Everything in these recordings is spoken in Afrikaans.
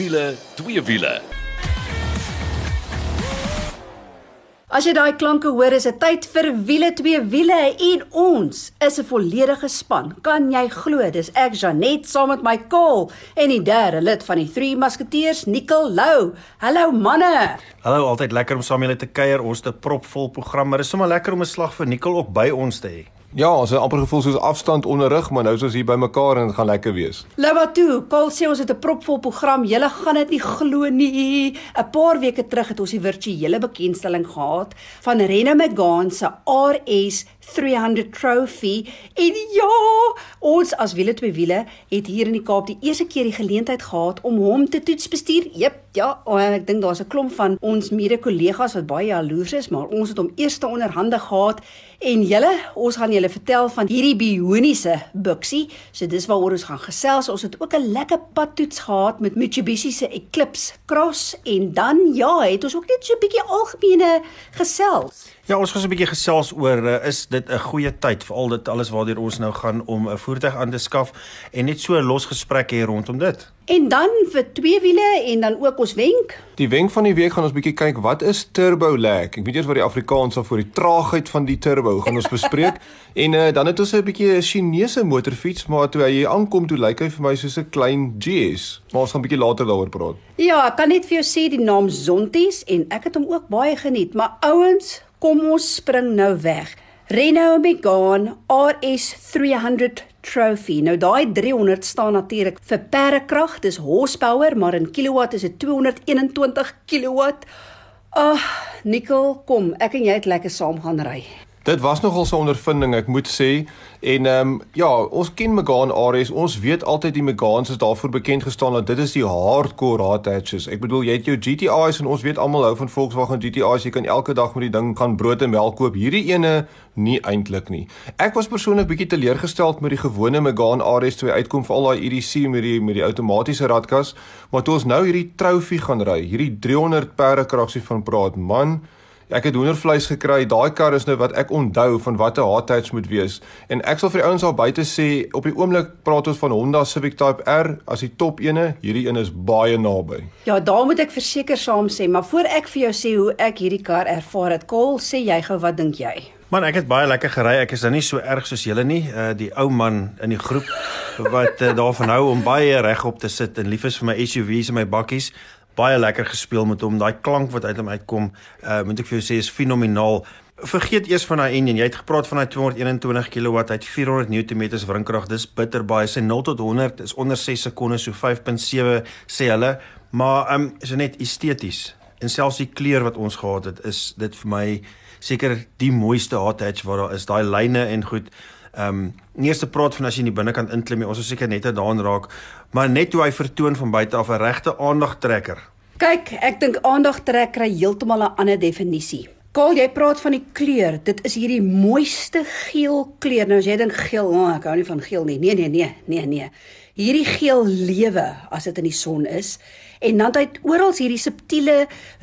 wiele, twee wiele. As jy daai klanke hoor, is dit tyd vir wiele twee wiele en ons is 'n volledige span. Kan jy glo? Dis ek Janet saam met my Kol en die derde lid van die Three Musketeers, Nicole Lou. Hallo manne. Hallo, altyd lekker om saam julle te kuier. Ons het 'n propvol program, maar dit is sommer lekker om 'n slag vir Nicole ook by ons te hê. Ja, ons het amper gevoel soos afstand onderrig, maar nou is ons hier bymekaar en dit gaan lekker wees. Lawatu, Kol sê ons het 'n propvol program. Julle gaan dit nie glo nie. 'n Paar weke terug het ons die virtuele bekendstelling gehad van Rena McGann se RS 300 Trophy. En ja, ons as wiele twee wiele het hier in die Kaap die eerste keer die geleentheid gehad om hom te toets bestuur. Jep, ja, ek dink daar's 'n klomp van ons mede-kollegas wat baie jaloers is, maar ons het hom eerste onderhande gehad en julle, ons gaan julle vertel van hierdie bioniese buksie. So dis waaroor ons gaan gesels. Ons het ook 'n lekker padtoets gehad met Mitsubishi se Eclipse Cross en dan ja, het ons ook net so 'n bietjie algemene gesels. Ja, ons gaan so 'n bietjie gesels oor uh, is dit 'n goeie tyd vir al dit alles waartoe ons nou gaan om 'n voertuig aan te skaf en net so 'n los gesprek hier rondom dit. En dan vir twee wiele en dan ook ons wenk. Die wenk van die week gaan ons bietjie kyk wat is turbo lag. Ek weet eers wat die Afrikaans sal vir die traagheid van die turbo gaan ons bespreek. en uh, dan het ons 'n bietjie 'n Chinese motorfiets, maar toe hy hier aankom, toe lyk hy vir my soos 'n klein GS. Maar ons gaan bietjie later daaroor praat. Ja, ek kan net vir jou sê die naam Zonties en ek het hom ook baie geniet, maar ouens Kom ons spring nou weg. Renault Megane RS 300 Trophy. Nou daai 300 staan natuurlik vir perdekrag, dis horsepower, maar in kilowatt is dit 221 kilowatt. Ag, oh, Nicole, kom, ek en jy het lekker saam gaan ry. Dit was nogal 'n ondervinding, ek moet sê. En ehm um, ja, ons ken Megane RS. Ons weet altyd die Meganes is daarvoor bekend gestaan dat dit is die hardcore hatches. Ek bedoel, jy het jou GTI's en ons weet almal hou van Volkswagen GTI's. Jy kan elke dag met die ding gaan brood en melk koop. Hierdie ene nie eintlik nie. Ek was persoonlik bietjie teleurgesteld met die gewone Megane toe hy uitkom vir al daai EDC met die met die outomatiese radkas, maar toe ons nou hierdie trofee gaan ry, hierdie 300 perde kragsie van praat, man, Ek het hoendervleis gekry. Daai kar is nou wat ek onthou van wat 'n hardhatch moet wees. En ek sal vir die ouens al buite sê, op die oomblik praat ons van Honda Civic Type R as die top ene. Hierdie een is baie naby. Ja, daar moet ek verseker saam sê, maar voor ek vir jou sê hoe ek hierdie kar ervaar het, Kol, sê jy gou wat dink jy? Man, ek het baie lekker gery. Ek is dan nie so erg soos julle nie. Uh die ou man in die groep wat uh, daarvan hou om baie regop te sit en lief is vir my SUV's en my bakkies baie lekker gespeel met hom. Daai klank wat uit hom uitkom, uh moet ek vir jou sê is fenomenaal. Vergeet eers van daai engine. Jy het gepraat van daai 221 kW uit 400 Nm wrinkrag. Dis bitter baie. Sy 0 tot 100 is onder 6 sekondes, so 5.7 sê hulle. Maar um is net esteties. En selfs die kleur wat ons gehad het, is dit vir my seker die mooiste hot hatch wat daar is. Daai lyne en goed. Ehm um, nie eers te praat van as jy in die binnekant inklim nie. Ons is seker net daarin raak, maar net hoe hy vertoon van buite af 'n regte aandagtrekker. Kyk, ek dink aandagtrek kry heeltemal 'n ander definisie. Kaal, jy praat van die kleur. Dit is hierdie mooiste geel kleur. Nou as jy dink geel, oh, ek hou nie van geel nie. Nee, nee, nee, nee, nee. Hierdie geel lewe as dit in die son is. En dan het oral hierdie subtiele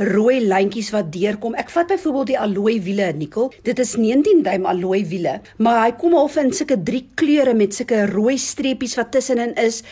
rooi lyntjies wat deurkom. Ek vat byvoorbeeld die alloy wiele, Nikkel. Dit is 19 duim alloy wiele, maar hy kom al in sulke drie kleure met sulke rooi streepies wat tussenin is.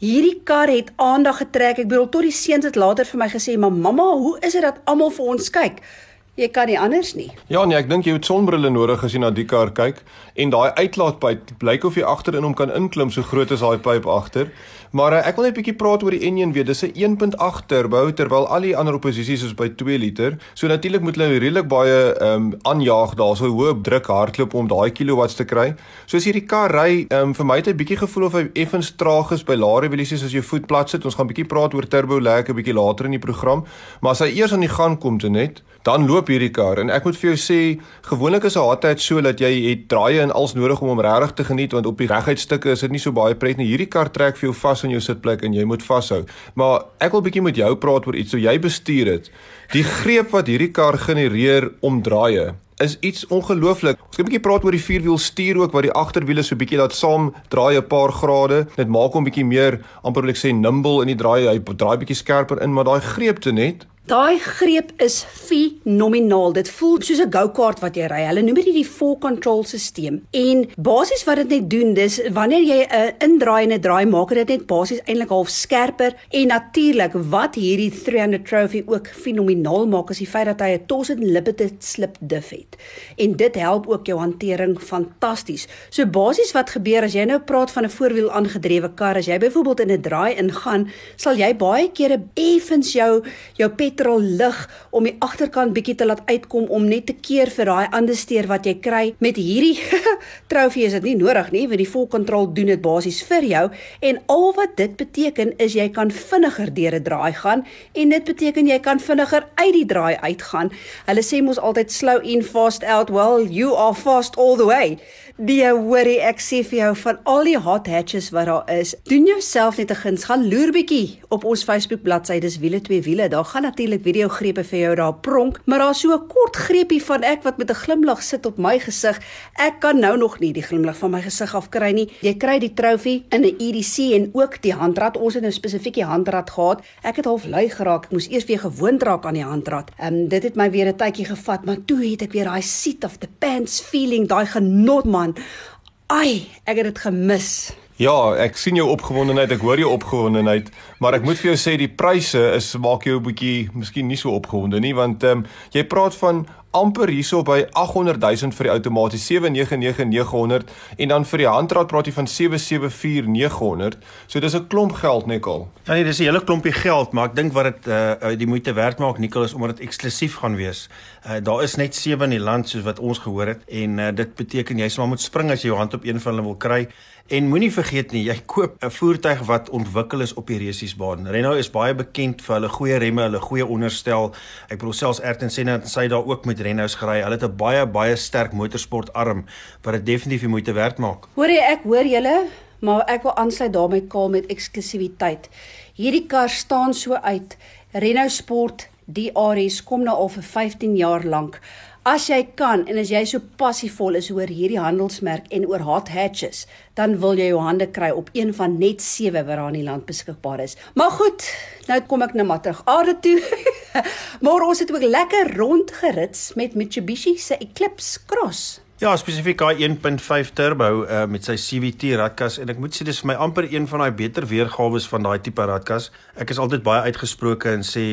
Hierdie kar het aandag getrek. Ek bedoel tot die seuns het later vir my gesê, "Maar mamma, hoe is dit dat almal vir ons kyk?" Jy kan nie anders nie. Ja nee, ek dink jy het sonbrille nodig as jy na die kar kyk en daai uitlaatpyp blyk of jy agterin hom kan inklim so groot as daai pyp agter. Maar uh, ek wil net 'n bietjie praat oor die enjin weer. Dis 'n 1.8 turbo terwyl al die ander opposisies is by 2 liter. So natuurlik moet hulle redelik baie ehm um, aanjaag daar so hoë druk hardloop om daai kilowatts te kry. So as hierdie kar ry, ehm um, vir my het hy 'n bietjie gevoel of hy effens traag is by lae revolusies as jy voet plat sit. Ons gaan 'n bietjie praat oor turbo lag 'n bietjie later in die program. Maar as hy eers aan die gang kom te net, dan loop hierdie kar en ek moet vir jou sê gewoonlik is 'n hardheid so dat jy het draaie en als nodig om hom regtig te geniet want op die reguit stukke is dit nie so baie pret nie hierdie kar trek vir jou vas in jou sitplek en jy moet vashou maar ek wil bietjie met jou praat oor iets so jy bestuur dit die greep wat hierdie kar genereer om draaie is iets ongelooflik. Ons kan 'n bietjie praat oor die vierwiel stuur ook wat die agterwiele so bietjie laat saam draai 'n paar grade. Dit maak hom bietjie meer amper wil ek sê nimble in die draai. Hy draai bietjie skerper in, maar daai greep te net Daai greep is fenomenaal. Dit voel soos 'n go-kart wat jy ry. Hulle noem dit die full control stelsel. En basies wat dit net doen, dis wanneer jy 'n indraai en 'n draai maak, dit net basies eintlik half skerper en natuurlik wat hierdie 300 trophy ook fenomenaal maak is die feit dat hy 'n tos en limited slip diff het. En dit help ook jou hantering fantasties. So basies wat gebeur as jy nou praat van 'n voorwiel aangedrewe kar, as jy byvoorbeeld in 'n draai ingaan, sal jy baie kere effens jou jou petrol lig om die agterkant bietjie te laat uitkom om net te keer vir daai ander steer wat jy kry. Met hierdie trofee is dit nie nodig nie, want die full control doen dit basies vir jou en al wat dit beteken is jy kan vinniger deur 'n draai gaan en dit beteken jy kan vinniger uit die draai uitgaan. Hulle sê mos altyd slow in fast out. Well, you are fast all the way. Die hoorie ek sê vir jou van al die hot hatches wat daar is, doen jouself net 'n guns, gaan loer bietjie op ons Facebook bladsy, dis wiele twee wiele. Daar gaan natuurlik video grepe vir jou daar pronk, maar daar's so 'n kort greepie van ek wat met 'n glimlag sit op my gesig. Ek kan nou nog nie die glimlag van my gesig afkry nie. Jy kry die trofee in 'n EDC en ook die handrat. Ons het nou spesifiek die handrat gehad. Ek het half lui geraak. Ek moes eers weer gewoond raak aan die handrat. Ehm um, dit het my weer 'n tydjie gevat, maar toe het ek weer daai seat of the pants feeling, daai genot man man. Ai, ek het dit gemis. Ja, ek sien jou opgewondenheid, ek hoor jou opgewondenheid, maar ek moet vir jou sê die pryse is maak jou 'n bietjie miskien nie so opgewonde nie want ehm um, jy praat van amper hierso by 800 000 vir die outomaties 799900 en dan vir die handraad praat jy van 774900. So dis 'n klomp geld Nicole. Ja nee, dis 'n hele klompie geld, maar ek dink wat dit uh die moeite werd maak Nicole is omdat dit eksklusief gaan wees. Uh daar is net 7 in die land soos wat ons gehoor het en uh, dit beteken jy sal moet spring as jy jou hand op een van hulle wil kry. En moenie vergeet nie, jy koop 'n voertuig wat ontwikkel is op die resiesbaan. Renault is baie bekend vir hulle goeie remme, hulle goeie onderstel. Ek bedoel selfs Ayrton Senna en sy daar ook met Renaults gery. Hulle het 'n baie baie sterk motorsportarm wat dit definitief die moeite werd maak. Hoor jy, ek hoor julle, maar ek wil aansluit daarmee kaal met eksklusiwiteit. Hierdie kar staan so uit. Renault Sport DRS kom nou al vir 15 jaar lank. As jy kan en as jy so passievol is oor hierdie handelsmerk en oor hot hatches, dan wil jy jou hande kry op een van net 7 wat daar in die land beskikbaar is. Maar goed, nou kom ek nou maar terug aarde toe. maar ons het ook lekker rondgerits met Mitsubishi se Eclipse Cross. Ja, spesifiek daai 1.5 turbo uh, met sy CVT radkas en ek moet sê dis vir my amper een van daai beter weergawe van daai tipe radkas. Ek is altyd baie uitgesproke en sê,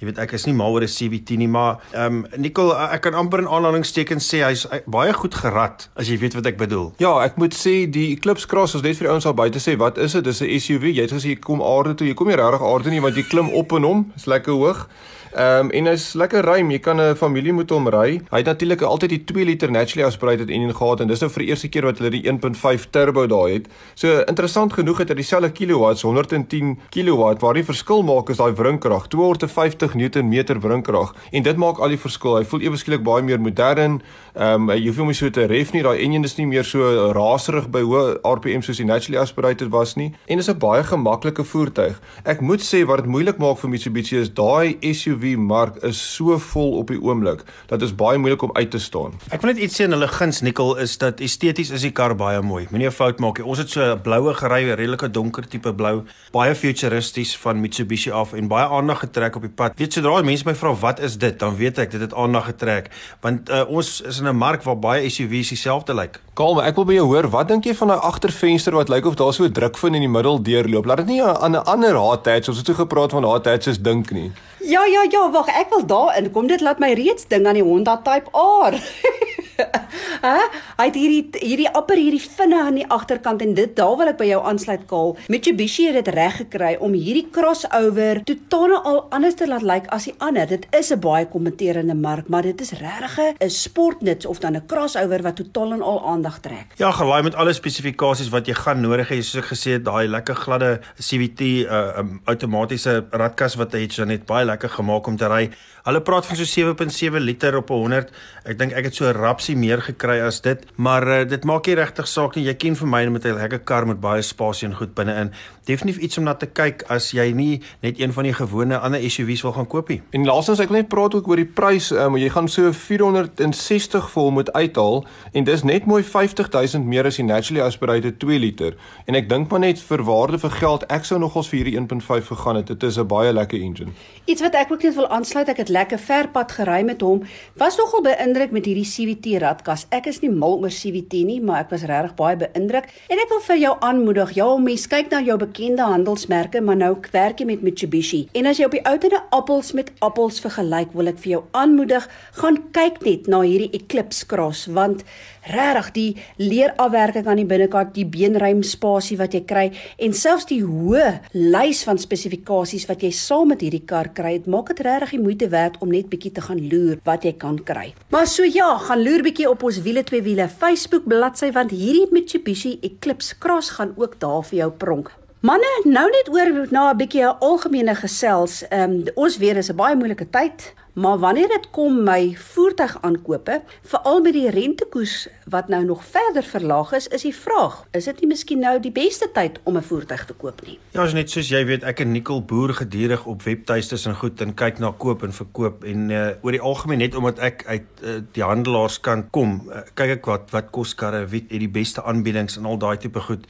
jy weet, ek is nie mal oor 'n CVT nie, maar ehm um, Nicole, ek kan amper in aanhalingstekens sê hy's baie goed gerad as jy weet wat ek bedoel. Ja, ek moet sê die Eclipse Cross is net vir die ouens al buite sê, wat is dit? Dis 'n SUV. Jy het gesê jy kom aarde toe. Jy kom nie regtig aarde nie want jy klim op en hom. Dis lekker hoog. Ehm um, en hy's lekker ruim. Jy kan 'n familie moet hom ry. Hy het natuurlik altyd die 2 liter naturally aspirated engine gehad en dis nou vir die eerste keer wat hulle die 1.5 turbo daai het. So interessant genoeg het hy dieselfde kilowatts, 110 kilowatt, waar die verskil maak is daai wrinkrag, 250 Nm wrinkrag en dit maak al die verskil. Hy voel ewe skielik baie meer modern. Ehm um, jy hoef hom nie so te ref nie. Daai engine is nie meer so raserig by hoë RPM soos die naturally aspirated was nie. En dis 'n baie gemaklike voertuig. Ek moet sê wat dit moeilik maak vir Mitsubishi is daai SUV mark is so vol op die oomblik dat dit is baie moeilik om uit te staan. Ek wil net iets sê en hulle guns nikkel is dat esteties is die kar baie mooi. Moenie 'n fout maak nie. Ons het so 'n bloue gery, 'n redelike donker tipe blou, baie futuristies van Mitsubishi af en baie aandag getrek op die pad. Weet sodra mense my vra wat is dit, dan weet ek dit het aandag getrek want uh, ons is in 'n mark waar baie SUV's dieselfde lyk. Kalm, ek wil by jou hoor, wat dink jy van daai agtervenster wat lyk of daar so 'n drukvin in die middel deurloop? Laat dit nie aan 'n ander hot hatch, ons het toe gepraat van hatches dink nie. Ja ja ja, wag, ek wil daarin kom. Dit laat my reeds ding aan die Honda Type R. Hæ? Hy het hierdie hierdie apper hierdie vinne aan die agterkant en dit daar wil ek by jou aansluit kaal. Mitsubishi het dit reg gekry om hierdie crossover totaal al anders te laat lyk as die ander. Dit is 'n baie kommenterende mark, maar dit is regtig 'n sportnuts of dan 'n crossover wat totaal en al aandag trek. Ja, gelaai met alle spesifikasies wat jy gaan nodig hê, soos ek gesê het, daai lekker gladde CVT uh um, outomatiese radkas wat hy het, net baie lekker gemaak om te ry. Hulle praat van so 7.7 liter op 100. Ek dink ek het so rapsie meer gekry as dit, maar uh, dit maak nie regtig saak nie. Jy ken vir my met 'n lekker kar met baie spasie en goed binne-in. Definitief iets om na te kyk as jy nie net een van die gewone ander SUV's wil gaan koop nie. En laastens ek wil net praat ook oor die prys, um, jy gaan so 460 vol moet uithaal en dis net mooi 50000 meer as die naturally aspirated 2 liter. En ek dink maar net vir waarde vir geld, ek sou nogals vir hierdie 1.5 gegaan het. Dit is 'n baie lekker engine. Iets wat ek ook net wil aansluit, ek het lekker ver pad gery met hom. Was nogal beïndruk met hierdie CVT radkas. Ek is nie mal oor CVT nie, maar ek was regtig baie beïndruk en ek wil vir jou aanmoedig. Ja, mens kyk na jou bekende handelsmerke, maar nou werk jy met Mitsubishi. En as jy op die ou tye appels met appels vergelyk, wil ek vir jou aanmoedig, gaan kyk net na hierdie Eclipse Cross want regtig die leerafwerking aan die binnekant, die beenruim spasie wat jy kry en selfs die hoë lys van spesifikasies wat jy saam met hierdie kar kry, dit maak dit regtig die moeite werd om net bietjie te gaan loer wat jy kan kry. Maar so ja, gaan loer bietjie op ons wiele twee wiele Facebook bladsy want hierdie Mitsubishi Eclipse Cross gaan ook daar vir jou pronk. Manne, nou net oor na 'n bietjie 'n algemene gesels. Ehm um, ons weer is 'n baie moeilike tyd, maar wanneer dit kom my voertuig aankope, veral met die rentekoers wat nou nog verder verlaag is, is die vraag: is dit nie miskien nou die beste tyd om 'n voertuig te koop nie? Ja, is net soos jy weet, ek en Nicole boer gedurig op webtuistes en goed en kyk na koop en verkoop en uh, oor die algemeen net omdat ek uit uh, die handelaarskant kom, uh, kyk ek wat wat kos karre, wie het die beste aanbiedings en al daai tipe goed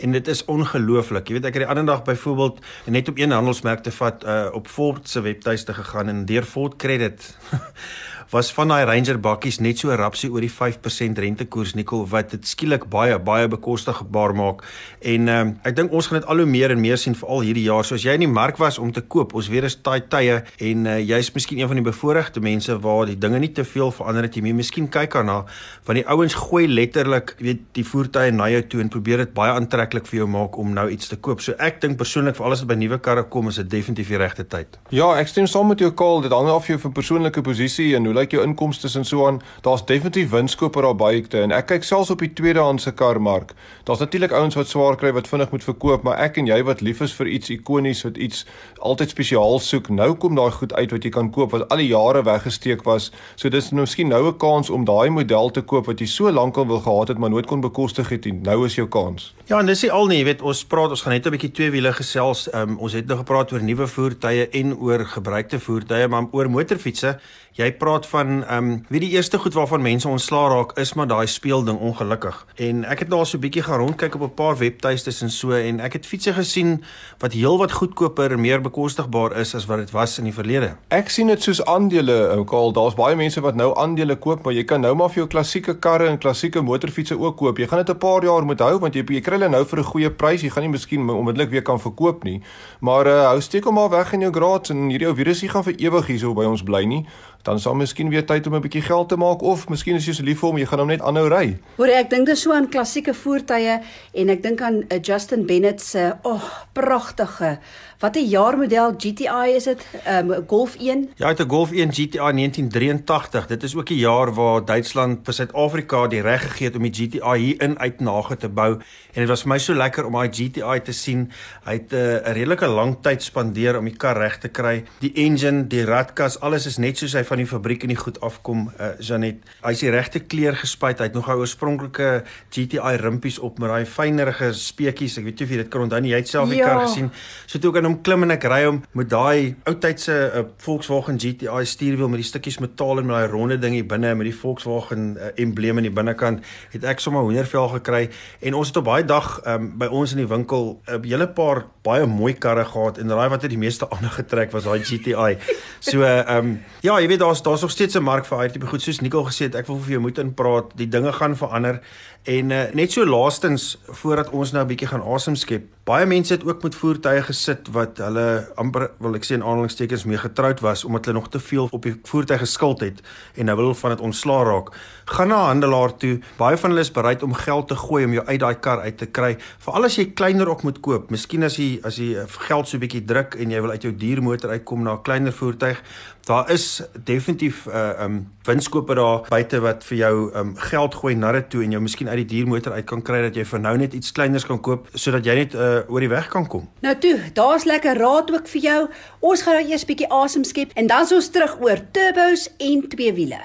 en dit is ongelooflik. Jy weet ek het die ander dag byvoorbeeld net op een handelsmerk te vat uh, op Ford se webtuiste gegaan en deur Ford Credit was van daai Ranger bakkies net so rapsie oor die 5% rentekoers nikkel wat dit skielik baie baie bekostigbaar maak. En um, ek dink ons gaan dit al hoe meer en meer sien veral hierdie jaar. So as jy in die mark was om te koop, ons weer is taai tye en uh, jy's miskien een van die bevoordeelde mense waar die dinge nie te veel verander het nie. Miskien kyk daarna want die ouens gooi letterlik, weet, die voertuie na jou toe en probeer dit baie aantreklik vir jou maak om nou iets te koop. So ek dink persoonlik vir alles wat by nuwe karre kom, is dit definitief die regte tyd. Ja, ek stem saam met jou Kaal, dit hang af jou van persoonlike posisie en hoe lyk jou inkomste en so aan. Daar's definitief winskoper daar by ekte en ek kyk selfs op die tweedehandse karmark. Daar's natuurlik ouens wat swaar kry wat vinnig moet verkoop, maar ek en jy wat lief is vir iets ikonies, wat iets altyd spesiaal soek, nou kom daai goed uit wat jy kan koop wat al die jare weggesteek was. So dis nou miskien nou 'n kans om daai model te koop wat jy so lank al wil gehad het maar nooit kon bekostig het nie. Nou is jou kans. Ja, en dis nie al nie, jy weet, ons praat, ons gaan net 'n bietjie twee wiele gesels. Um, ons het nou gepraat oor nuwe voertuie en oor gebruikte voertuie, maar oor motorfietsse Jy praat van ehm um, wie die eerste goed waarvan mense ontslaa raak is maar daai speelding ongelukkig. En ek het al so 'n bietjie gaan rondkyk op 'n paar webtuistes en so en ek het fietsse gesien wat heelwat goedkoper en meer bekostigbaar is as wat dit was in die verlede. Ek sien dit soos aandele, oukal, daar's baie mense wat nou aandele koop, maar jy kan nou maar vir jou klassieke karre en klassieke motorfietsse ook koop. Jy gaan dit 'n paar jaar moet hou want jy jy kry hulle nou vir 'n goeie prys. Jy gaan nie miskien onmiddellik weer kan verkoop nie. Maar uh, hou steek hom maar weg in jou garage en hierdie ou virusie gaan vir ewig hierso by ons bly nie dan sal miskien weer tyd om 'n bietjie geld te maak of miskien is jy so lief vir hom jy gaan hom net aanhou ry. Hoor ek dink dis so aan klassieke voertuie en ek dink aan uh, Justin Bennett se oh pragtige Wat 'n jaarmodel GTI is dit? Um, Golf 1? Ja, dit 'n Golf 1 GTI 1983. Dit is ook die jaar waar Duitsland vir Suid-Afrika die reg gegee het om die GTI hier in uitnage te bou en dit was vir my so lekker om daai GTI te sien. Hy het eh, 'n uh, redelike lang tyd spandeer om die kar reg te kry. Die engine, die radkas, alles is net soos hy van die fabriek in die goed afkom. Uh, Janet, hy is die regte kleur gespuit. Hy het nog 'n oorspronklike GTI rimpies op met daai fynerige speetjies. Ek weet nie of jy dit kan onthou nie. Jy het self die ja. kar gesien. So toe ek hom klim en ek ry hom met daai ou tydse uh, Volkswagen GTI stuurwiel met die stukkies metaal en met daai ronde ding hier binne met die Volkswagen uh, embleem aan die binnekant, het ek sommer hoendervel gekry en ons het op baie dag um, by ons in die winkel 'n uh, hele paar baie mooi karre gehad en daai wat het die meeste aandag getrek was daai GTI. So ehm uh, um, ja, jy weet daar's daar's nog steeds 'n mark vir daai tipe goed soos Nicole gesê het, ek wil vir jou moet inpraat, die dinge gaan verander en uh, net so laastens voordat ons nou 'n bietjie gaan asem skep. Baie mense het ook met voertuie gesit wat hulle amper wil ek sê in aanhalingstekens mee getroud was omdat hulle nog te veel op die voertuig geskuld het en nou wil hulle van dit ontslaa raak. Gaan na 'n handelaar toe. Baie van hulle is bereid om geld te gooi om jou uit daai kar uit te kry. Veral as jy kleiner op moet koop. Miskien as jy as jy geld so 'n bietjie druk en jy wil uit jou diermotor uitkom na 'n kleiner voertuig. Daar is definitief 'n uh, um winskoper daar buite wat vir jou um geld gooi na dit toe en jou miskien uit die diermotor uit kan kry dat jy vir nou net iets kleiners kan koop sodat jy net uh, oor die weg kan kom. Nou toe, daar's lekker raad ook vir jou. Ons gaan nou eers bietjie asem skep en dan sou ons terug oor turbos en twee wiele.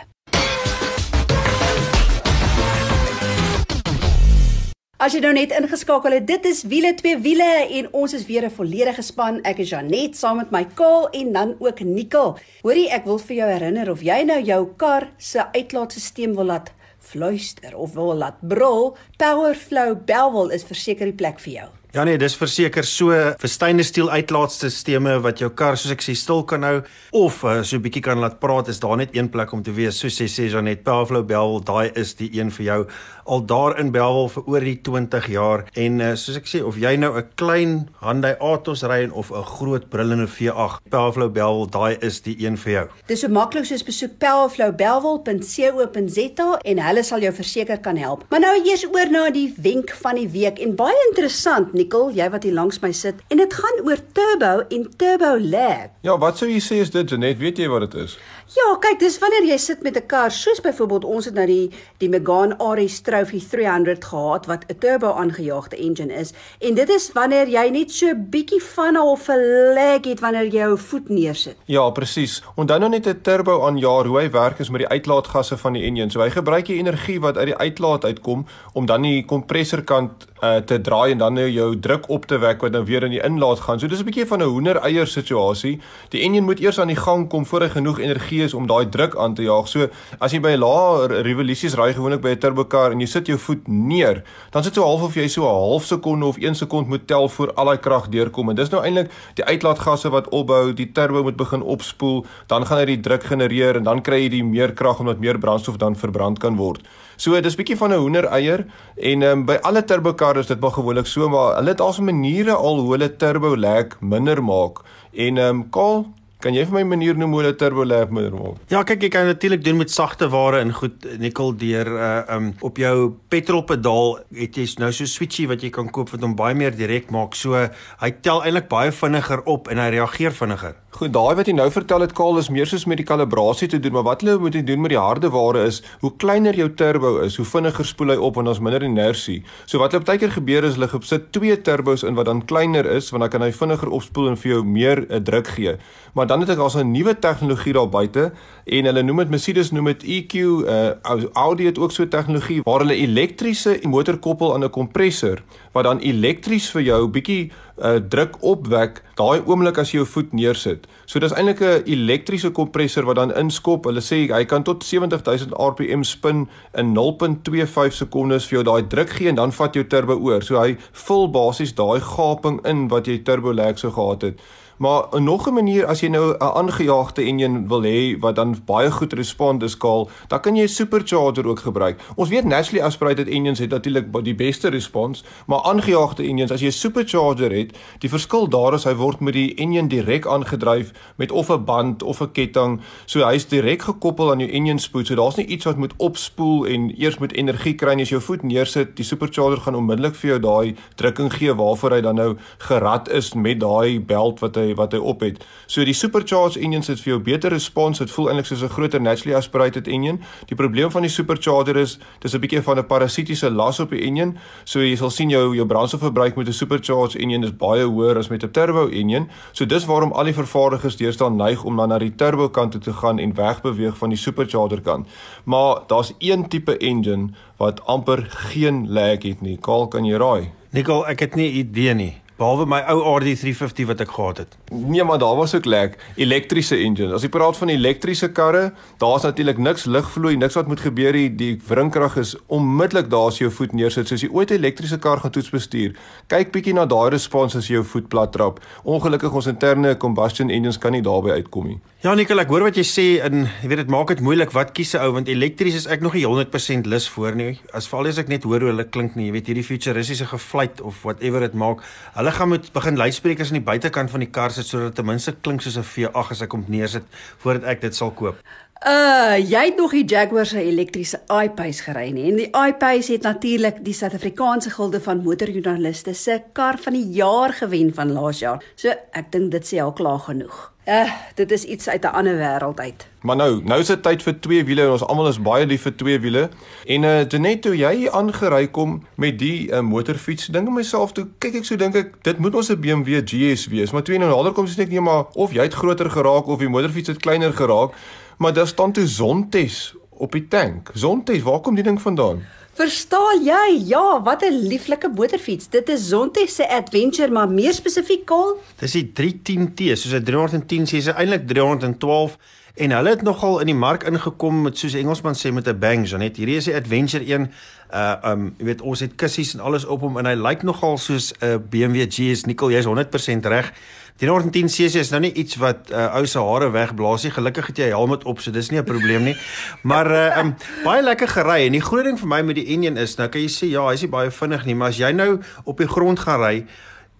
As jy nou net ingeskakel het, dit is wiele twee wiele en ons is weer 'n volledige span. Ek is Janet saam met my Kaal en dan ook Nicole. Hoorie, ek wil vir jou herinner of jy nou jou kar se uitlaatstelsel wil laat fluister of wil laat brul, Powerflow Belwel is verseker die plek vir jou. Ja nee, dis verseker so vir stainless steel uitlaatstelsels wat jou kar soos ek sê stil kan hou of uh, so 'n bietjie kan laat praat. Is daar net een plek om te wees. Soos sy sê Janet Powerflow Belwel, daai is die een vir jou. Al daar in Belwel vir oor die 20 jaar en uh, soos ek sê of jy nou 'n klein Hyundai Atos ry of 'n groot brullende V8, Powerflow Belwel, daai is die een vir jou. Dis so maklik soos besoek powerflowbelwel.co.za en hulle sal jou verseker kan help. Maar nou eers oor na die wenk van die week en baie interessant Nicole, jy wat hier langs my sit en dit gaan oor Turbo en Turbo Lab. Ja, wat sou jy sê is dit Janet? Weet jy wat dit is? Ja, kyk, dis wanneer jy sit met 'n kar, soos byvoorbeeld ons het nou die die Megane RS Trophy 300 gehad wat 'n turbo aangejaagde engine is en dit is wanneer jy net so bietjie van of 'n lag het wanneer jy jou voet neersit. Ja, presies. Onthou nou net 'n turbo aanjaar hoe hy werk is met die uitlaatgasse van die engine. So hy gebruik die energie wat uit die uitlaat uitkom om dan die kompressorkant uh, te draai en dan nou jou druk op te wek wat nou weer in die inlaat gaan. So dis 'n bietjie van 'n hoender eier situasie. Die engine moet eers aan die gang kom voor hy genoeg energie is om daai druk aan te jaag. So as jy by 'n lae revolusies ry gewoonlik by 'n turbo kar en jy sit jou voet neer, dan sit so half of jy so 'n half sekonde of 1 sekond moet tel voor al daai krag deurkom. En dis nou eintlik die uitlaatgasse wat opbou, die turbo moet begin opspoel, dan gaan hy die druk genereer en dan kry jy die meer krag omdat meer brandstof dan verbrand kan word. So dis bietjie van 'n hoender eier en um, by alle turbo karre is dit maar gewoonlik so, maar hulle het al so maniere al hoe hulle turbo lag minder maak. En ehm um, Kaal, Kan jy vir my 'n manier noem hoe hulle turbo lap moet maak? Ja, kyk jy kan natuurlik doen met sagte ware en goed nikkel deur uh um op jou petrolpedaal het jy nou so 'n switchie wat jy kan koop wat hom baie meer direk maak. So hy tel eintlik baie vinniger op en hy reageer vinniger. Goed, daai wat jy nou vertel het Kaal is meer soos met die kalibrasie te doen, maar wat hulle moet doen met die harde ware is hoe kleiner jou turbo is, hoe vinniger spoel hy op want ons minder inersie. So wat op tydker gebeur is hulle gesit twee turbos in wat dan kleiner is want dan kan hy vinniger opspoel en vir jou meer uh, druk gee. Maar dan het ek also 'n nuwe tegnologie daar buite en hulle noem dit Mercedes noem dit EQ, uh, Audi het ook so tegnologie waar hulle elektriese motor koppel aan 'n kompressor wat dan elektries vir jou bietjie uh, druk opwek daai oomblik as jy jou voet neersit. So dis eintlik 'n elektriese kompressor wat dan inskop. Hulle sê hy kan tot 70000 rpm spin in 0.25 sekondes vir jou daai druk gee en dan vat jou turbo oor. So hy vul basies daai gaping in wat jy turbo lag so gehad het. Maar nog 'n manier as jy nou 'n aangejaagde enjin wil hê wat dan baie goed respond is kaal, dan kan jy 'n supercharger ook gebruik. Ons weet naturally aspirated engines het natuurlik die beste respons, maar aangejaagde engines as jy 'n supercharger het, die verskil daar is hy word met die enjin direk aangedryf met of 'n band of 'n ketting, so hy's direk gekoppel aan jou enjin spoed. So daar's nie iets wat moet opspoel en eers moet energie kry as jy jou voet neersit. Die supercharger gaan onmiddellik vir jou daai drukking gee waarvoor hy dan nou gerad is met daai belt wat hy wat hy op het. So die supercharged engines het vir jou beter respons. Dit voel eintlik soos 'n groter naturally aspirated engine. Die probleem van die supercharger is dis 'n bietjie van 'n parasitiese las op die engine. So jy sal sien jou jou brandstofverbruik met 'n supercharged engine is baie hoër as met 'n turbo engine. So dis waarom al die vervaardigers deesdae neig om dan na die turbo kant toe te gaan en wegbeweeg van die supercharger kant. Maar daar's een tipe engine wat amper geen lag het nie. Kaal kan jy raai? Nikkel, ek het nie idee nie. Behalwe my ou RD350 wat ek gehad het. Nee, maar daar was ook lek elektriese engine. As jy praat van elektriese karre, daar's natuurlik niks ligvloei, niks wat moet gebeur nie. Die wrinkrag is onmiddellik daar as jy jou voet neersit. So as jy ooit 'n elektriese kar gaan toets bestuur, kyk bietjie na daai respons as jy jou voet plat trap. Ongelukkig ons interne combustion engines kan nie daarbey uitkom nie. Ja, Nikkel, ek hoor wat jy sê en jy weet dit maak dit moeilik wat kies 'n ou want elektries is ek nog nie 100% lus voor nie. As veral as ek net hoor hoe hulle klink nie, jy weet hierdie futuristiese gefluit of whatever dit maak. Hulle gaan moet begin luidsprekers aan die buitekant van die kar sit sodat ten minste klink soos 'n V8 as ek hom neersit voordat ek dit sal koop. Uh, jy het nog die Jaguar se elektriese I-Pace gery nie. En die I-Pace het natuurlik die Suid-Afrikaanse gilde van motorjoernaliste se kar van die jaar gewen van laas jaar. So ek dink dit sê al klaar genoeg. Uh, dit is iets uit 'n ander wêreld uit. Maar nou, nou is dit tyd vir twee wiele en ons almal is baie lief vir twee wiele. En uh Janet, toe jy aangery kom met die uh, motorfiets, dink ek myself toe kyk ek so dink ek dit moet ons 'n BMW GS wees. Maar toe nou nader kom sê ek nee maar of jy het groter geraak of die motorfiets het kleiner geraak, maar daar staan toe Zontes op die tank. Zontes, waar kom die ding vandaan? Verstaan jy? Ja, wat 'n lieflike motorfiets. Dit is Zonte se Adventure, maar meer spesifiek Kaal. Dis die 310T, soos 'n 310 sê, is eintlik 312 en hulle het nogal in die mark ingekom met soos Engelsman sê met 'n bang, Janet. Hierdie is die Adventure 1. Uh um jy weet ons het kussies en alles op hom en hy lyk nogal soos 'n uh, BMW GS. Nicole, jy's 100% reg. Die 110 cc is nou nie iets wat uh, ou se hare wegblaas nie. Gelukkig het jy 'n helm op, so dis nie 'n probleem nie. Maar uh um baie lekker gery en die groot ding vir my met die Union is, nou kan jy sê ja, hy's nie baie vinnig nie, maar as jy nou op die grond gaan ry,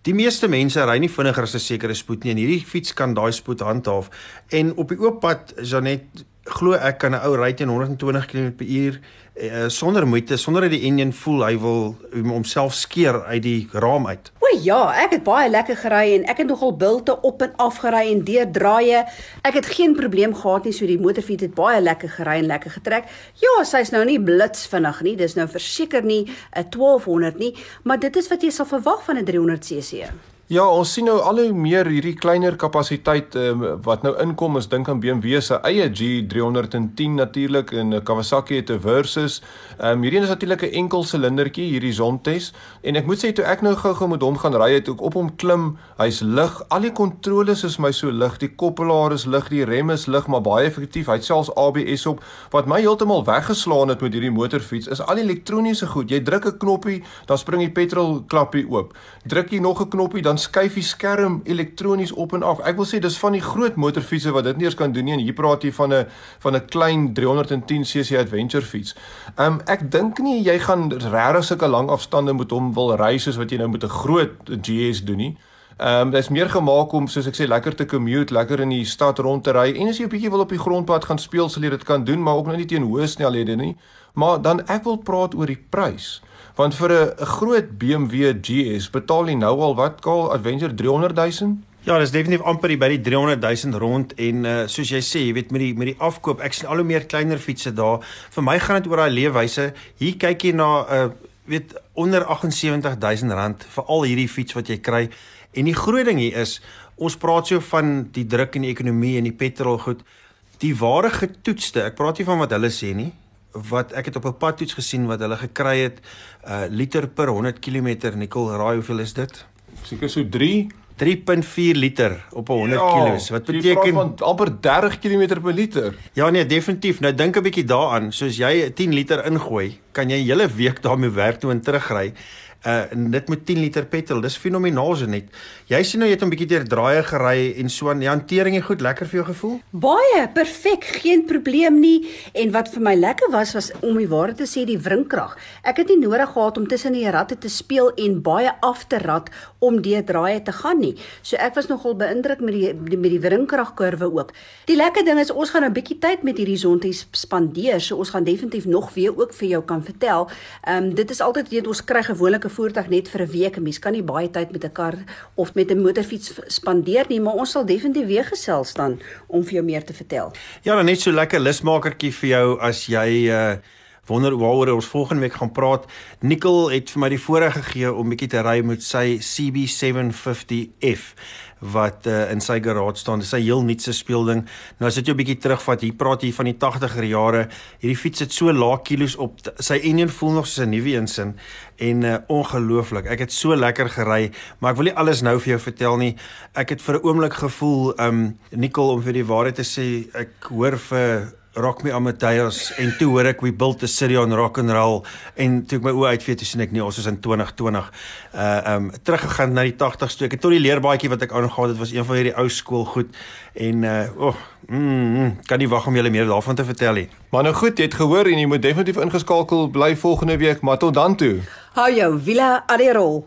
Die meeste mense ry nie vinniger as 'n sekere spoed nie en hierdie fiets kan daai spoed handhaaf. En op die oop pad, Janet, glo ek kan 'n ou ry teen 120 km/h uh, sonder moeite, sonder dat die enjin voel hy wil homself skeer uit die raam uit. O ja, ek het baie lekker gery en ek het nogal bilte op en af gery en deur draaie. Ek het geen probleem gehad nie, so die motorfiets het baie lekker gery en lekker getrek. Ja, sy's nou nie blits vinnig nie. Dis nou verseker nie 'n 1200 nie, maar dit is wat jy sal verwag van 'n 300cc. Ja, ons sien nou al hoe meer hierdie kleiner kapasiteit um, wat nou inkom as dink aan BMW se eie G310 natuurlik en Kawasaki het 'n Versys. Ehm um, hierdie is natuurlik 'n enkel silindertjie hierdie Zontes en ek moet sê toe ek nou gou-gou met hom gaan ry het ook op hom klim, hy's lig. Al die kontroles is my so lig. Die koppelaar is lig, die rem is lig, maar baie effektief. Hy't selfs ABS op. Wat my heeltemal weggeslaan het met hierdie motorfiets is al elektroniese goed. Jy druk 'n knoppie, dan spring die petrol klappie oop. Druk jy nog 'n knoppie, dan dan skuif die skerm elektronies op en af. Ek wil sê dis van die groot motorfietsse wat dit nie eens kan doen nie en hier praat jy van 'n van 'n klein 310cc adventure fiets. Um ek dink nie jy gaan regtig sulke lang afstande met hom wil ry soos wat jy nou met 'n groot GS doen nie. Ehm um, dis meer gemaak om soos ek sê lekker te commute, lekker in die stad rond te ry en as jy 'n bietjie wil op die grondpad gaan speel, sal jy dit kan doen, maar ook nou nie teen hoë snelhede nie. Maar dan ek wil praat oor die prys. Want vir 'n groot BMW GS betaal jy nou al wat kaal Adventure 300 000? Ja, dis definitief amper by die 300 000 rond en uh, soos jy sê, jy weet met die met die afkoop, ek sien al hoe meer kleiner fietsse daar. Vir my gaan dit oor daai leefwyse. Hier kyk jy na 'n uh, eh, weet onder 78 000 rand vir al hierdie fiets wat jy kry. En die groot ding hier is, ons praat so van die druk in die ekonomie en die petrol goed. Die ware getoetste, ek praat nie van wat hulle sê nie, wat ek het op 'n padtoets gesien wat hulle gekry het uh liter per 100 km nikkel raai hoeveel is dit? Seker so 3 3.4 liter op 'n 100 ja, km. Wat beteken van amper 30 km per liter? Ja nee, definitief. Nou dink 'n bietjie daaraan, soos jy 10 liter ingooi, kan jy 'n hele week daarmee werk toe en terugry uh dit met 10 liter petrol. Dis fenomenaal so net. Jy sien nou jy het 'n bietjie deur draaie gery en so aan. Die hantering is goed, lekker vir jou gevoel? Baie, perfek, geen probleem nie. En wat vir my lekker was was om die waarheid te sê die wringkrag. Ek het nie nodig gehad om tussen die ratte te speel en baie af te rat om deur draaie te gaan nie. So ek was nogal beïndruk met die, die met die wringkragkurwe ook. Die lekker ding is ons gaan 'n bietjie tyd met hierdie sonties spandeer. So ons gaan definitief nog weer ook vir jou kan vertel. Ehm um, dit is altyd weet ons kry gewoonlik voertuig net vir 'n week. 'n Mens kan nie baie tyd met 'n kar of met 'n motorfiets spandeer nie, maar ons sal definitief weer gesels dan om vir jou meer te vertel. Ja, dan net so lekker lusmakertjie vir jou as jy uh wonder waaroor ons volgende week gaan praat. Nicole het vir my die voorreg gegee om bietjie te ry met sy CB750F wat uh, in sy garage staan. Dis 'n heel nuutse speelding. Nou as dit jou bietjie terugvat, hier praat jy van die 80er jare. Hierdie fiets het so lae kilos op. Sy enjin voel nog soos 'n nuwe een sin en uh, ongelooflik. Ek het so lekker gery, maar ek wil nie alles nou vir jou vertel nie. Ek het vir 'n oomblik gevoel, um Nicole om vir die waarheid te sê, ek hoor vir Rock Me Amadeus en toe hoor ek we built a city on rock and roll en toe ek my oë uitvee toe sien ek nie ons is in 2020 uh um teruggegaan na die 80s toe ek het tot die leerbaadjie wat ek aangegaan het was een van hierdie ou skool goed en uh oh mm, mm, kan nie wag om julle meer daarvan te vertel nie. Maar nou goed jy het gehoor en jy moet definitief ingeskakel. Bly volgende week maar tot dan toe. Hou jou wiele aan die rol